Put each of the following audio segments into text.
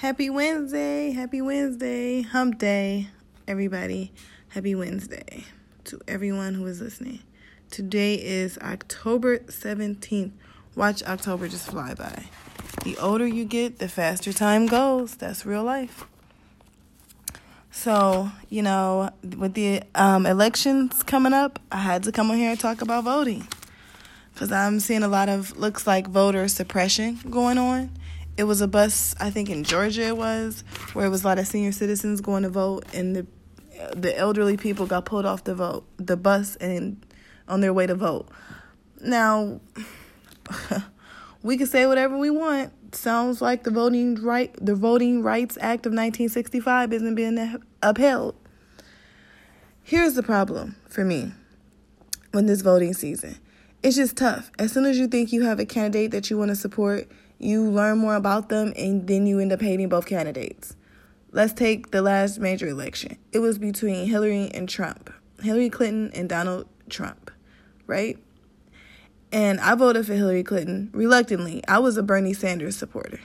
Happy Wednesday. Happy Wednesday. Hump day, everybody. Happy Wednesday to everyone who is listening. Today is October 17th. Watch October just fly by. The older you get, the faster time goes. That's real life. So, you know, with the um, elections coming up, I had to come on here and talk about voting. Because I'm seeing a lot of, looks like voter suppression going on. It was a bus, I think in Georgia it was, where it was a lot of senior citizens going to vote, and the the elderly people got pulled off the vote, the bus, and on their way to vote. Now, we can say whatever we want. Sounds like the voting right, the Voting Rights Act of 1965 isn't being upheld. Here's the problem for me when this voting season. It's just tough. As soon as you think you have a candidate that you want to support, you learn more about them and then you end up hating both candidates. Let's take the last major election. It was between Hillary and Trump. Hillary Clinton and Donald Trump, right? And I voted for Hillary Clinton reluctantly. I was a Bernie Sanders supporter.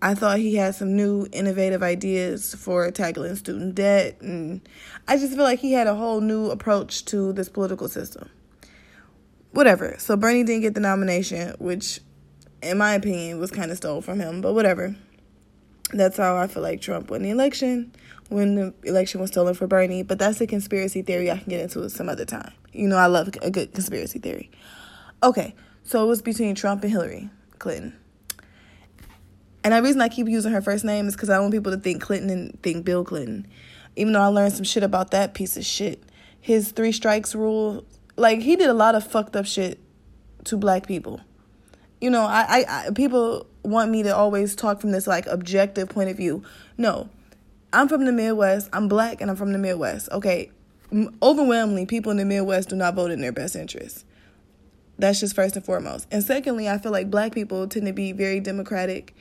I thought he had some new innovative ideas for tackling student debt and I just feel like he had a whole new approach to this political system. Whatever. So Bernie didn't get the nomination, which in my opinion, was kind of stole from him, but whatever. That's how I feel like Trump won the election when the election was stolen for Bernie. But that's a conspiracy theory I can get into some other time. You know, I love a good conspiracy theory. Okay, so it was between Trump and Hillary Clinton. And the reason I keep using her first name is because I want people to think Clinton and think Bill Clinton. Even though I learned some shit about that piece of shit. His three strikes rule, like, he did a lot of fucked up shit to black people you know, I, I, I people want me to always talk from this like objective point of view. No, I'm from the Midwest. I'm black and I'm from the Midwest. Okay, overwhelmingly, people in the Midwest do not vote in their best interest. That's just first and foremost. And secondly, I feel like black people tend to be very democratic.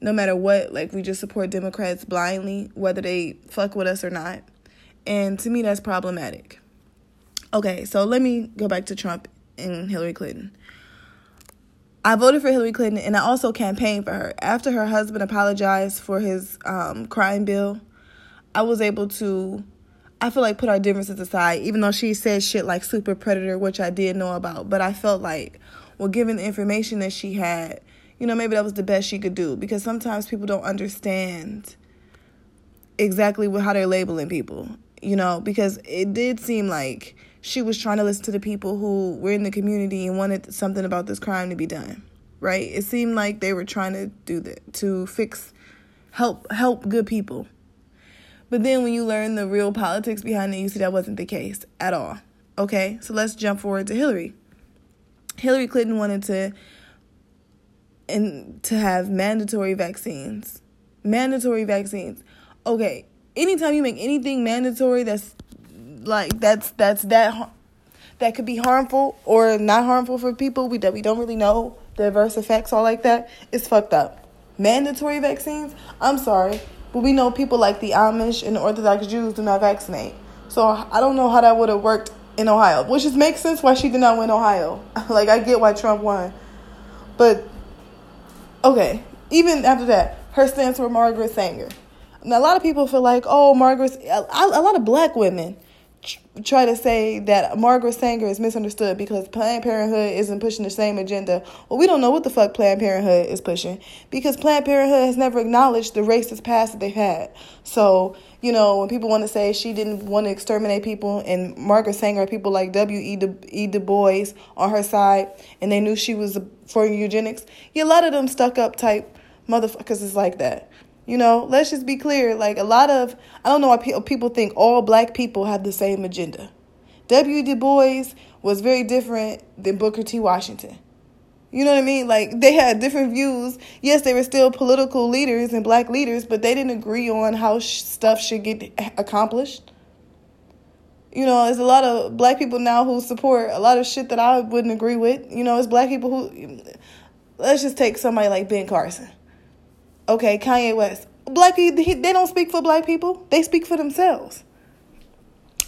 No matter what, like we just support Democrats blindly, whether they fuck with us or not. And to me, that's problematic. Okay, so let me go back to Trump and Hillary Clinton. I voted for Hillary Clinton and I also campaigned for her. After her husband apologized for his um, crime bill, I was able to, I feel like, put our differences aside, even though she said shit like super predator, which I did know about. But I felt like, well, given the information that she had, you know, maybe that was the best she could do because sometimes people don't understand exactly how they're labeling people, you know, because it did seem like she was trying to listen to the people who were in the community and wanted something about this crime to be done. Right? It seemed like they were trying to do that to fix help help good people. But then when you learn the real politics behind it, you see that wasn't the case at all. Okay? So let's jump forward to Hillary. Hillary Clinton wanted to and to have mandatory vaccines. Mandatory vaccines. Okay, anytime you make anything mandatory that's like that's that's that that could be harmful or not harmful for people. We that we don't really know the adverse effects all like that. It's fucked up. Mandatory vaccines? I'm sorry but we know people like the amish and the orthodox jews do not vaccinate. So i don't know how that would have worked in ohio which just makes sense why she did not win ohio. Like i get why trump won. But okay even after that her stance for margaret sanger. Now a lot of people feel like oh margaret a, a lot of black women try to say that Margaret Sanger is misunderstood because Planned Parenthood isn't pushing the same agenda. Well, we don't know what the fuck Planned Parenthood is pushing because Planned Parenthood has never acknowledged the racist past that they've had. So, you know, when people want to say she didn't want to exterminate people and Margaret Sanger people like W.E. Du, e. du Bois on her side and they knew she was for eugenics, yeah, a lot of them stuck up type motherfuckers is like that. You know, let's just be clear. Like a lot of, I don't know why people think all black people have the same agenda. W. Du Bois was very different than Booker T. Washington. You know what I mean? Like they had different views. Yes, they were still political leaders and black leaders, but they didn't agree on how sh- stuff should get accomplished. You know, there's a lot of black people now who support a lot of shit that I wouldn't agree with. You know, it's black people who. Let's just take somebody like Ben Carson. Okay, Kanye West. Black people, they don't speak for black people. They speak for themselves.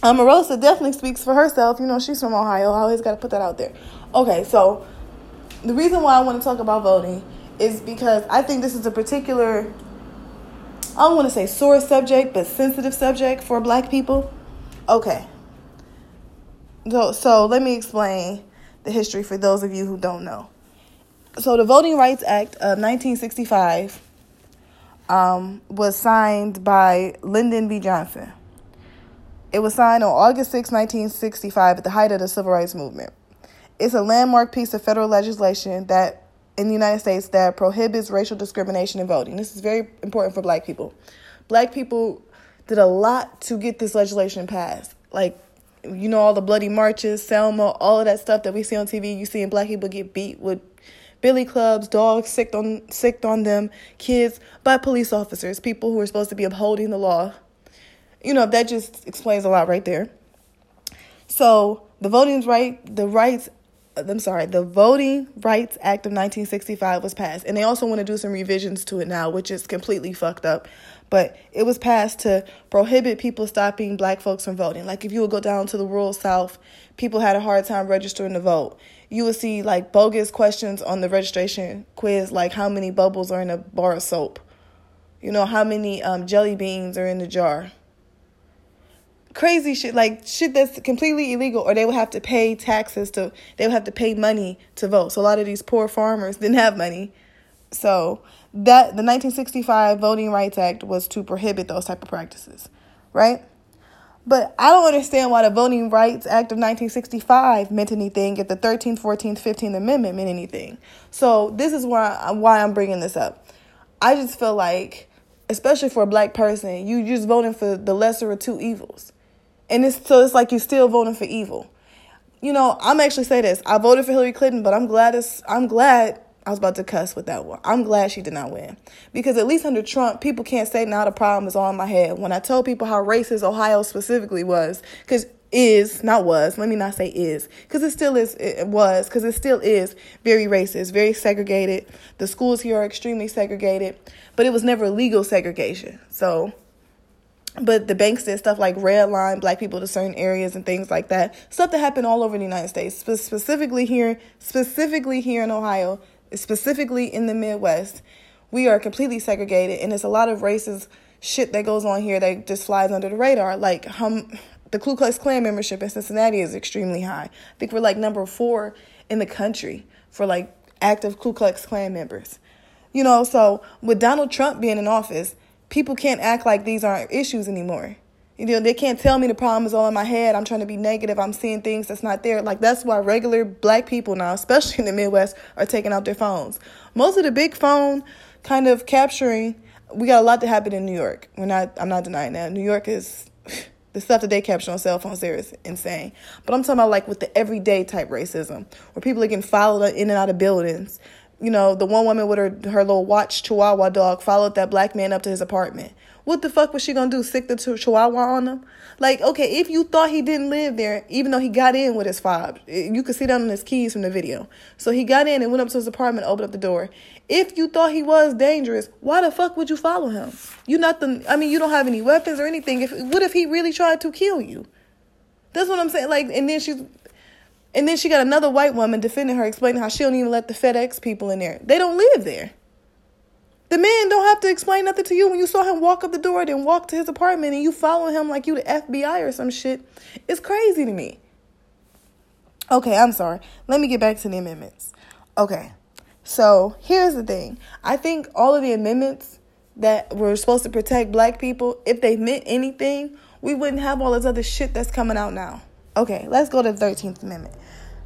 Omarosa definitely speaks for herself. You know, she's from Ohio. I always got to put that out there. Okay, so the reason why I want to talk about voting is because I think this is a particular I don't want to say sore subject, but sensitive subject for black people. Okay. So, so let me explain the history for those of you who don't know. So, the Voting Rights Act of 1965 um, was signed by Lyndon B. Johnson. It was signed on August 6, 1965, at the height of the Civil Rights Movement. It's a landmark piece of federal legislation that in the United States that prohibits racial discrimination in voting. This is very important for black people. Black people did a lot to get this legislation passed. Like, you know, all the bloody marches, Selma, all of that stuff that we see on TV. You seeing black people get beat with billy clubs, dogs sicked on sicked on them, kids by police officers, people who are supposed to be upholding the law. You know, that just explains a lot right there. So the voting right, the rights uh, I'm sorry, the Voting Rights Act of 1965 was passed. And they also want to do some revisions to it now, which is completely fucked up. But it was passed to prohibit people stopping black folks from voting. Like if you would go down to the rural South, people had a hard time registering to vote. You would see like bogus questions on the registration quiz, like how many bubbles are in a bar of soap. You know, how many um, jelly beans are in the jar crazy shit like shit that's completely illegal or they would have to pay taxes to they would have to pay money to vote so a lot of these poor farmers didn't have money so that the 1965 voting rights act was to prohibit those type of practices right but i don't understand why the voting rights act of 1965 meant anything if the 13th 14th 15th amendment meant anything so this is why why i'm bringing this up i just feel like especially for a black person you just voting for the lesser of two evils and it's so it's like you're still voting for evil. You know, I'm actually say this. I voted for Hillary Clinton, but I'm glad it's I'm glad I was about to cuss with that one. I'm glad she did not win. Because at least under Trump, people can't say now the problem is all in my head. When I told people how racist Ohio specifically was, because is not was let me not say is because it still is it was because it still is very racist very segregated the schools here are extremely segregated but it was never legal segregation so but the banks did stuff like redline black people to certain areas and things like that. Stuff that happened all over the United States, specifically here, specifically here in Ohio, specifically in the Midwest. We are completely segregated, and it's a lot of racist shit that goes on here that just flies under the radar. Like um, the Ku Klux Klan membership in Cincinnati is extremely high. I think we're like number four in the country for like active Ku Klux Klan members. You know, so with Donald Trump being in office people can't act like these aren't issues anymore. You know, they can't tell me the problem is all in my head. I'm trying to be negative. I'm seeing things that's not there. Like that's why regular black people now, especially in the Midwest, are taking out their phones. Most of the big phone kind of capturing, we got a lot to happen in New York. We're not I'm not denying that. New York is the stuff that they capture on cell phones there is insane. But I'm talking about like with the everyday type racism, where people are getting followed in and out of buildings, you know, the one woman with her her little watch chihuahua dog followed that black man up to his apartment. What the fuck was she gonna do? Sick the chihuahua on him? Like, okay, if you thought he didn't live there, even though he got in with his fob, eh, you could see that on his keys from the video. So he got in and went up to his apartment, opened up the door. If you thought he was dangerous, why the fuck would you follow him? You not the. I mean, you don't have any weapons or anything. If what if he really tried to kill you? That's what I'm saying. Like, and then she's and then she got another white woman defending her, explaining how she don't even let the FedEx people in there. They don't live there. The man don't have to explain nothing to you when you saw him walk up the door, then walk to his apartment, and you follow him like you the FBI or some shit. It's crazy to me. Okay, I'm sorry. Let me get back to the amendments. Okay, so here's the thing. I think all of the amendments that were supposed to protect black people, if they meant anything, we wouldn't have all this other shit that's coming out now. Okay, let's go to the 13th Amendment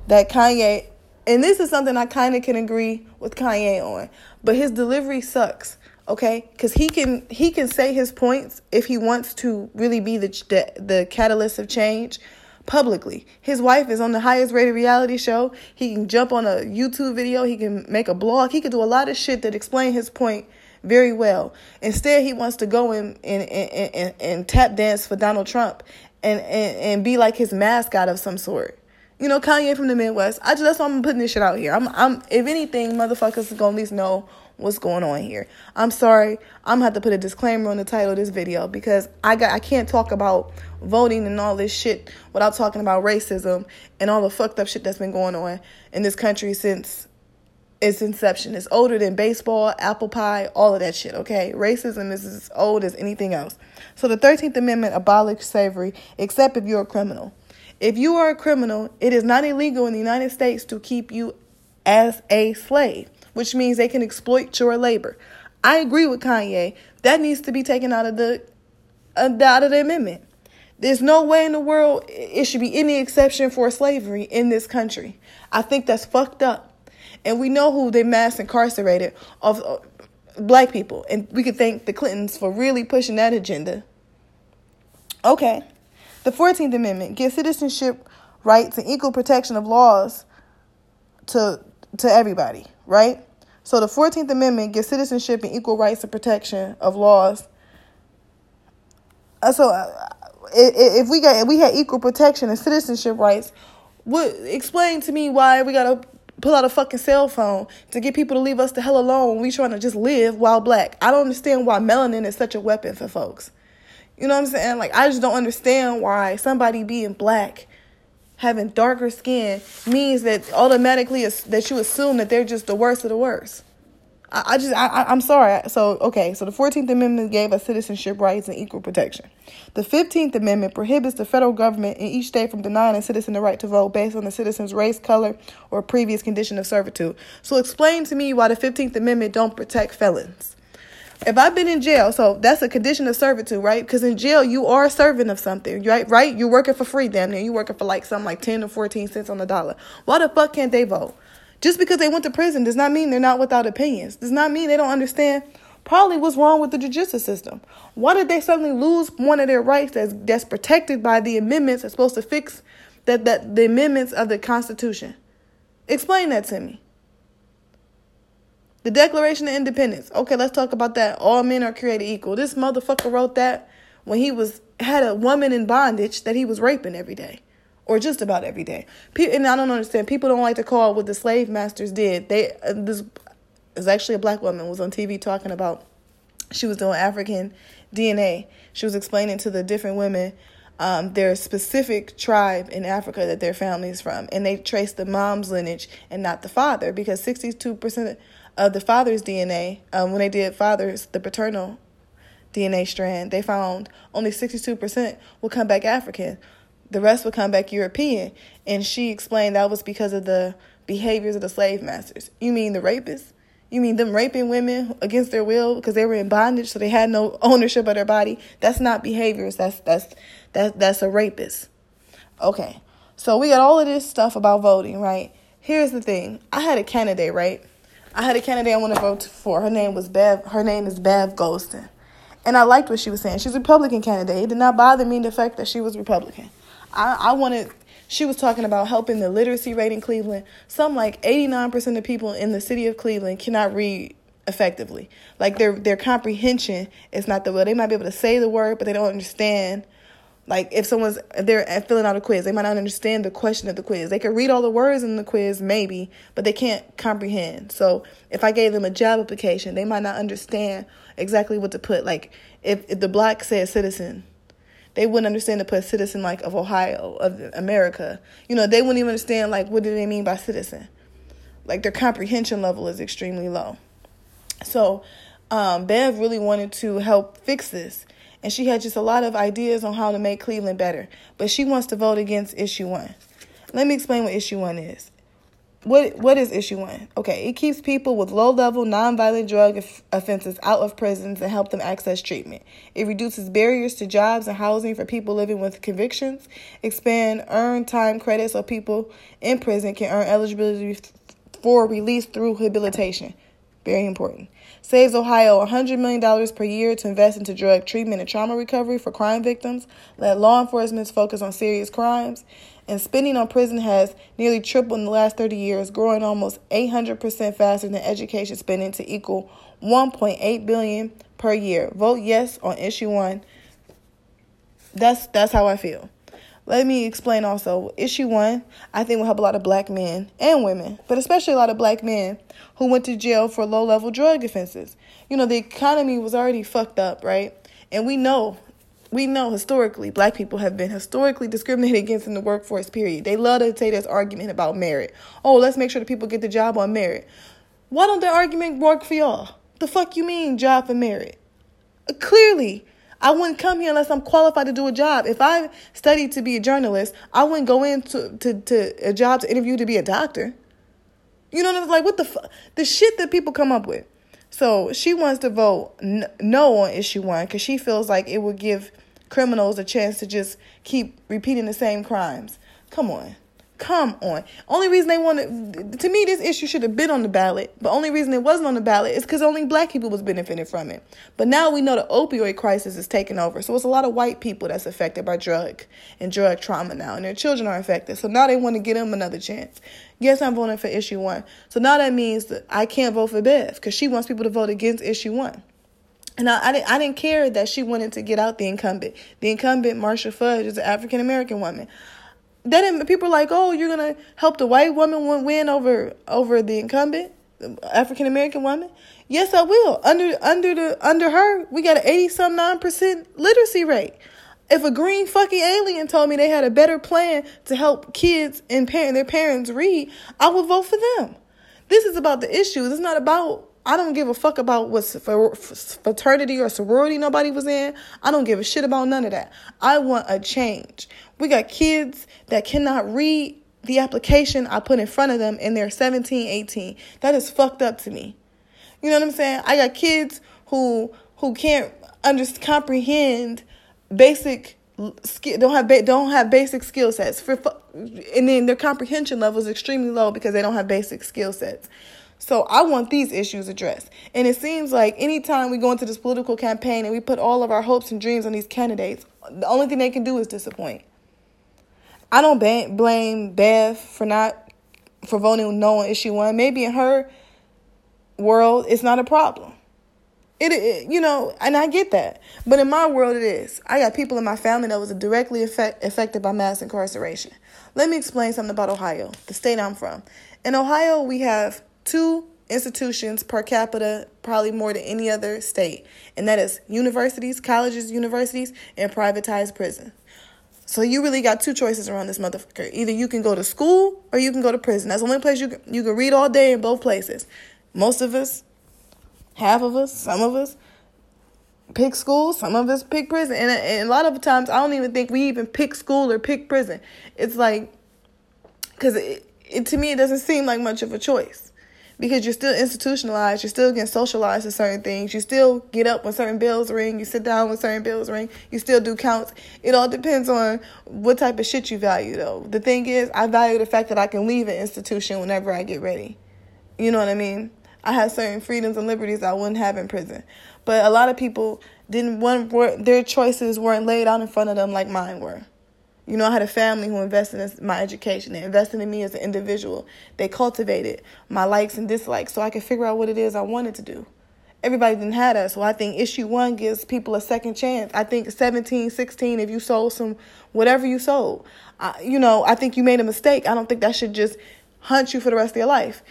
that Kanye, and this is something I kind of can agree with Kanye on, but his delivery sucks. Okay, because he can he can say his points if he wants to really be the, the the catalyst of change publicly. His wife is on the highest rated reality show. He can jump on a YouTube video. He can make a blog. He can do a lot of shit that explain his point very well. Instead, he wants to go and and, and, and, and tap dance for Donald Trump and, and, and be like his mascot of some sort. You know, Kanye from the Midwest. I just that's why I'm putting this shit out here. I'm I'm if anything, motherfuckers gonna at least know what's going on here. I'm sorry. I'm gonna have to put a disclaimer on the title of this video because I got I can't talk about voting and all this shit without talking about racism and all the fucked up shit that's been going on in this country since its inception. It's older than baseball, apple pie, all of that shit, okay? Racism is as old as anything else. So the 13th Amendment abolished slavery except if you're a criminal. If you are a criminal, it is not illegal in the United States to keep you as a slave, which means they can exploit your labor. I agree with Kanye. That needs to be taken out of the uh, out of the amendment. There's no way in the world it should be any exception for slavery in this country. I think that's fucked up. And we know who they mass incarcerated of uh, black people. And we could thank the Clintons for really pushing that agenda. Okay. The 14th Amendment gives citizenship rights and equal protection of laws to to everybody, right? So the 14th Amendment gives citizenship and equal rights and protection of laws. Uh, so uh, if we got if we had equal protection and citizenship rights, would explain to me why we got to pull out a fucking cell phone to get people to leave us the hell alone when we trying to just live while black. I don't understand why melanin is such a weapon for folks. You know what I'm saying? Like I just don't understand why somebody being black having darker skin means that automatically that you assume that they're just the worst of the worst. I, just, I, I'm sorry. So, okay, so the 14th Amendment gave us citizenship rights and equal protection. The 15th Amendment prohibits the federal government in each state from denying a citizen the right to vote based on the citizen's race, color, or previous condition of servitude. So, explain to me why the 15th Amendment don't protect felons. If I've been in jail, so that's a condition of servitude, right? Because in jail, you are a servant of something, right? Right? You're working for free, damn near. You're working for like something like 10 or 14 cents on the dollar. Why the fuck can't they vote? Just because they went to prison does not mean they're not without opinions. Does not mean they don't understand probably what's wrong with the judicial system. Why did they suddenly lose one of their rights that's that's protected by the amendments that's supposed to fix that that the amendments of the Constitution? Explain that to me. The Declaration of Independence. Okay, let's talk about that. All men are created equal. This motherfucker wrote that when he was had a woman in bondage that he was raping every day or just about every day. People, and I don't understand. People don't like to call what the slave masters did. They uh, this is actually a black woman was on TV talking about she was doing African DNA. She was explaining to the different women um, their specific tribe in Africa that their family is from, and they traced the mom's lineage and not the father because sixty-two percent of the father's DNA, um, when they did father's the paternal DNA strand, they found only sixty-two percent would come back African the rest would come back European. And she explained that was because of the behaviors of the slave masters. You mean the rapists? You mean them raping women against their will because they were in bondage, so they had no ownership of their body? That's not behaviors. That's that's that that's a rapist. Okay, so we got all of this stuff about voting, right? Here's the thing: I had a candidate, right? I had a candidate I want to vote for. Her name was Bev. Her name is Bev Goldstein, and I liked what she was saying. She's a Republican candidate. It did not bother me the fact that she was Republican. I, I wanted she was talking about helping the literacy rate in Cleveland. Some like 89% of people in the city of Cleveland cannot read effectively. Like their their comprehension is not the well. They might be able to say the word, but they don't understand. Like if someone's if they're uh, filling out a quiz, they might not understand the question of the quiz. They could read all the words in the quiz, maybe, but they can't comprehend. So if I gave them a job application, they might not understand exactly what to put. Like if, if the black says citizen, they wouldn't understand to put citizen like of Ohio, of America. You know, they wouldn't even understand like what do they mean by citizen. Like their comprehension level is extremely low. So um, Bev really wanted to help fix this. And she had just a lot of ideas on how to make Cleveland better. But she wants to vote against issue one. Let me explain what issue one is what what is issue one? Okay, it keeps people with low level nonviolent drug offenses out of prisons and help them access treatment. It reduces barriers to jobs and housing for people living with convictions. Expand earned time credit so people in prison can earn eligibility for release through rehabilitation. Very important. Saves Ohio $100 million per year to invest into drug treatment and trauma recovery for crime victims. Let law enforcement focus on serious crimes and spending on prison has nearly tripled in the last 30 years, growing almost 800% faster than education spending to equal 1.8 billion per year. Vote yes on issue 1. That's that's how I feel. Let me explain also. Issue 1, I think will help a lot of black men and women, but especially a lot of black men who went to jail for low-level drug offenses. You know, the economy was already fucked up, right? And we know we know historically black people have been historically discriminated against in the workforce period they love to say this argument about merit oh let's make sure that people get the job on merit Why don't that argument work for y'all? The fuck you mean job for merit? Clearly, I wouldn't come here unless I'm qualified to do a job. If I studied to be a journalist, I wouldn't go into to, to a job to interview to be a doctor. You know what I'm like? What the fuck? The shit that people come up with. So she wants to vote n- no on issue one because she feels like it would give criminals a chance to just keep repeating the same crimes. Come on. Come on. Only reason they wanted to me this issue should have been on the ballot, but only reason it wasn't on the ballot is because only black people was benefiting from it. But now we know the opioid crisis is taking over. So it's a lot of white people that's affected by drug and drug trauma now, and their children are affected. So now they want to give them another chance. Yes, I'm voting for issue one. So now that means that I can't vote for Bev because she wants people to vote against issue one. And I, I, didn't, I didn't care that she wanted to get out the incumbent. The incumbent, Marcia Fudge, is an African American woman then people are like, oh, you're gonna help the white woman win over over the incumbent African American woman. Yes, I will. Under under the under her, we got an eighty some nine percent literacy rate. If a green fucking alien told me they had a better plan to help kids and parent their parents read, I would vote for them. This is about the issues. It's not about I don't give a fuck about what fraternity or sorority nobody was in. I don't give a shit about none of that. I want a change. We got kids that cannot read the application I put in front of them and they're 17, 18. That is fucked up to me. You know what I'm saying? I got kids who who can't under comprehend basic skill don't have don't have basic skill sets for and then their comprehension level is extremely low because they don't have basic skill sets. So I want these issues addressed. And it seems like anytime we go into this political campaign and we put all of our hopes and dreams on these candidates, the only thing they can do is disappoint. I don't blame Bev for not for voting no on issue one. Maybe in her world, it's not a problem. It, it, you know, and I get that. But in my world, it is. I got people in my family that was directly affect, affected by mass incarceration. Let me explain something about Ohio, the state I'm from. In Ohio, we have two institutions per capita, probably more than any other state, and that is universities, colleges, universities, and privatized prison. So you really got two choices around this motherfucker. Either you can go to school or you can go to prison. That's the only place you can, you can read all day in both places. Most of us, half of us, some of us pick school, some of us pick prison. And, and a lot of times I don't even think we even pick school or pick prison. It's like, because it, it, to me, it doesn't seem like much of a choice because you're still institutionalized. You're still getting socialized to certain things. You still get up when certain bells ring. You sit down when certain bells ring. You still do counts. It all depends on what type of shit you value, though. The thing is, I value the fact that I can leave an institution whenever I get ready. You know what I mean? I have certain freedoms and liberties I wouldn't have in prison. But a lot of people didn't want their choices weren't laid out in front of them like mine were. You know, I had a family who invested in my education. They invested in me as an individual. They cultivated my likes and dislikes so I could figure out what it is I wanted to do. Everybody didn't have that. So I think issue one gives people a second chance. I think 17, 16, if you sold some, whatever you sold, I, you know, I think you made a mistake. I don't think that should just hunt you for the rest of your life.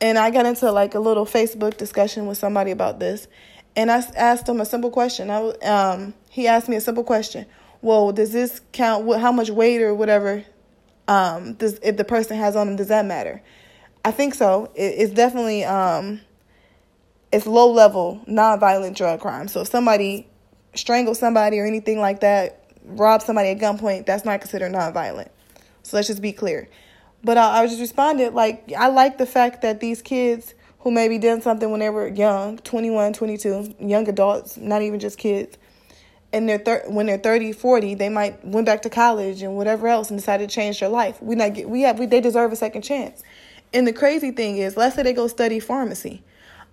And I got into like a little Facebook discussion with somebody about this. And I asked him a simple question. I, um, he asked me a simple question well, does this count? How much weight or whatever um, does if the person has on them? Does that matter? I think so. It, it's definitely um, it's low level non-violent drug crime. So if somebody strangles somebody or anything like that, rob somebody at gunpoint, that's not considered non-violent. So let's just be clear. But I, I just responded like I like the fact that these kids who maybe did something when they were young, 21, 22, young adults, not even just kids, and they're thir- when they're 30 40 they might went back to college and whatever else and decided to change their life. We not get we have we, they deserve a second chance. And the crazy thing is let's say they go study pharmacy.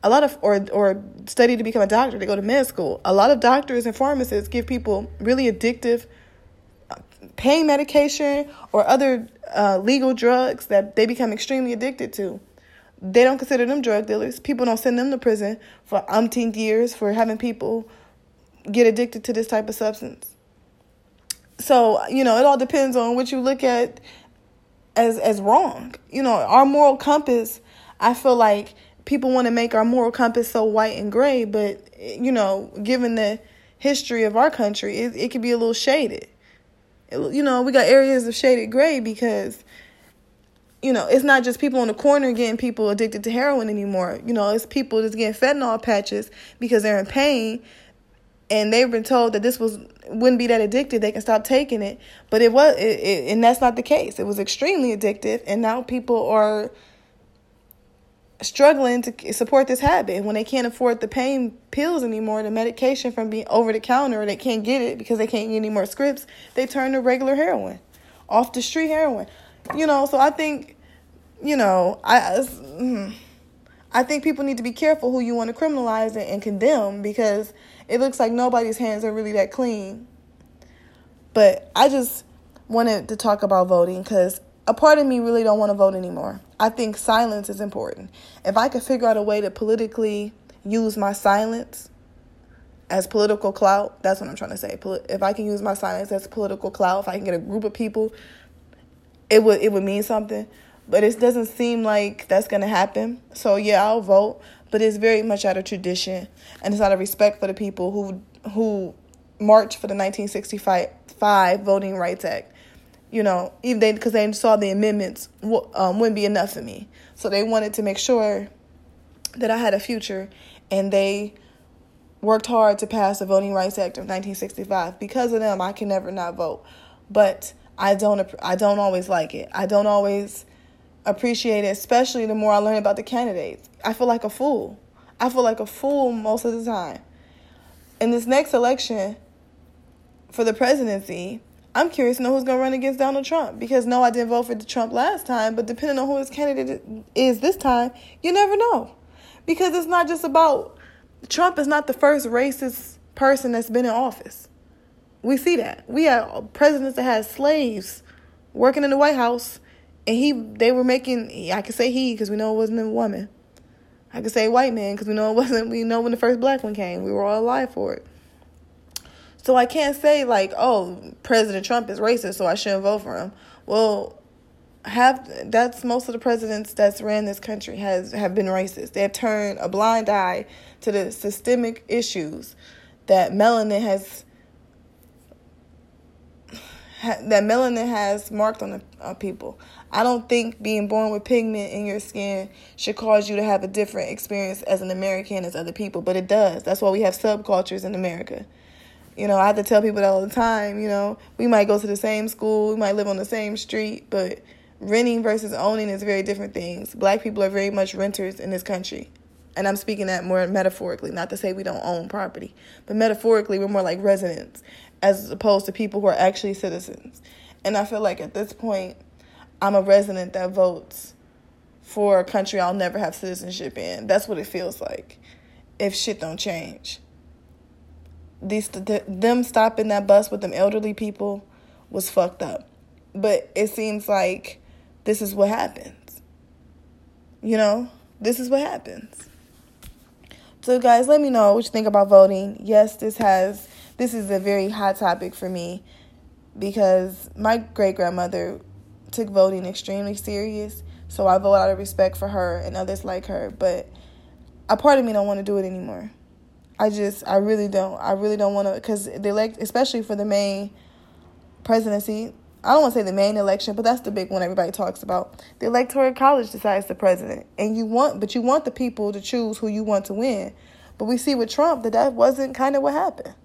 A lot of or or study to become a doctor they go to med school. A lot of doctors and pharmacists give people really addictive uh, pain medication or other uh, legal drugs that they become extremely addicted to. They don't consider them drug dealers. People don't send them to prison for umpteen years for having people get addicted to this type of substance. So, you know, it all depends on what you look at as as wrong. You know, our moral compass, I feel like people want to make our moral compass so white and gray, but you know, given the history of our country, it, it could be a little shaded. It, you know, we got areas of shaded gray because you know, it's not just people on the corner getting people addicted to heroin anymore. You know, it's people just getting fentanyl patches because they're in pain and they've been told that this was wouldn't be that addictive they can stop taking it. But it was it, it, and that's not the case. It was extremely addictive and now people are struggling to support this habit. When they can't afford the pain pills anymore the medication from being over the counter or they can't get it because they can't get any more scripts they turn to regular heroin off the street heroin. You know so i think you know i mm, i think people need to be careful who you want to criminalize and condemn because it looks like nobody's hands are really that clean. But I just wanted to talk about voting because a part of me really don't want to vote anymore. I think silence is important. If I could figure out a way to politically use my silence as political clout, that's what I'm trying to say. If I can use my silence as political clout, if I can get a group of people, it would it would mean something. But it doesn't seem like that's gonna happen. So yeah, I'll vote but it's very much out of tradition and it's out of respect for the people who who marched for the 1965 Voting Rights Act. You know, even they because they saw the amendments um, wouldn't be enough for me, so they wanted to make sure that I had a future, and they worked hard to pass the Voting Rights Act of 1965. Because of them, I can never not vote, but I don't I don't always like it. I don't always appreciate it, especially the more I learn about the candidates. I feel like a fool. I feel like a fool most of the time. In this next election for the presidency, I'm curious to know who's going to run against Donald Trump because no, I didn't vote for Trump last time, but depending on who his candidate is this time, you never know. Because it's not just about Trump is not the first racist person that's been in office. We see that. We have presidents that had slaves working in the White House and he they were making I could say he because we know it wasn't a woman. I could say white man because we know it wasn't. We know when the first black one came, we were all alive for it. So I can't say like, oh, President Trump is racist, so I shouldn't vote for him. Well, have that's most of the presidents that's ran this country has have been racist. They have turned a blind eye to the systemic issues that melanin has that melanin has marked on the, uh, people. I don't think being born with pigment in your skin should cause you to have a different experience as an American as other people, but it does. That's why we have subcultures in America. You know, I have to tell people that all the time, you know, we might go to the same school, we might live on the same street, but renting versus owning is very different things. Black people are very much renters in this country. And I'm speaking that more metaphorically, not to say we don't own property, but metaphorically, we're more like residents as opposed to people who are actually citizens. And I feel like at this point, I'm a resident that votes for a country I'll never have citizenship in. That's what it feels like if shit don't change. These them stopping that bus with them elderly people was fucked up. But it seems like this is what happens. You know, this is what happens. So guys, let me know what you think about voting. Yes, this has this is a very hot topic for me because my great grandmother took voting extremely serious. So I vote out of respect for her and others like her. But a part of me don't want to do it anymore. I just, I really don't. I really don't want to, because the elect, especially for the main presidency, I don't want to say the main election, but that's the big one everybody talks about. The electoral college decides the president, and you want, but you want the people to choose who you want to win. But we see with Trump that that wasn't kind of what happened.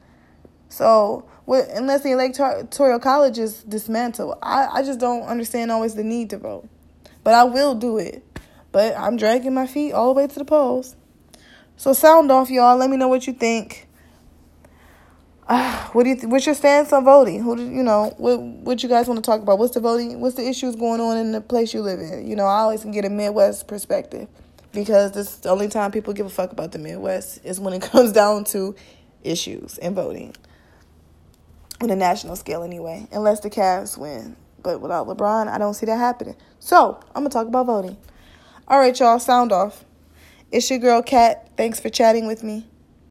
So, unless the electoral college is dismantled, I, I just don't understand always the need to vote. But I will do it. But I'm dragging my feet all the way to the polls. So sound off, y'all. Let me know what you think. Uh, what do you? Th- what's your stance on voting? Who do you know? What What you guys want to talk about? What's the voting? What's the issues going on in the place you live in? You know, I always can get a Midwest perspective because this the only time people give a fuck about the Midwest is when it comes down to issues and voting on a national scale anyway, unless the Cavs win. But without LeBron, I don't see that happening. So I'm gonna talk about voting. All right, y'all, sound off. It's your girl Kat. Thanks for chatting with me.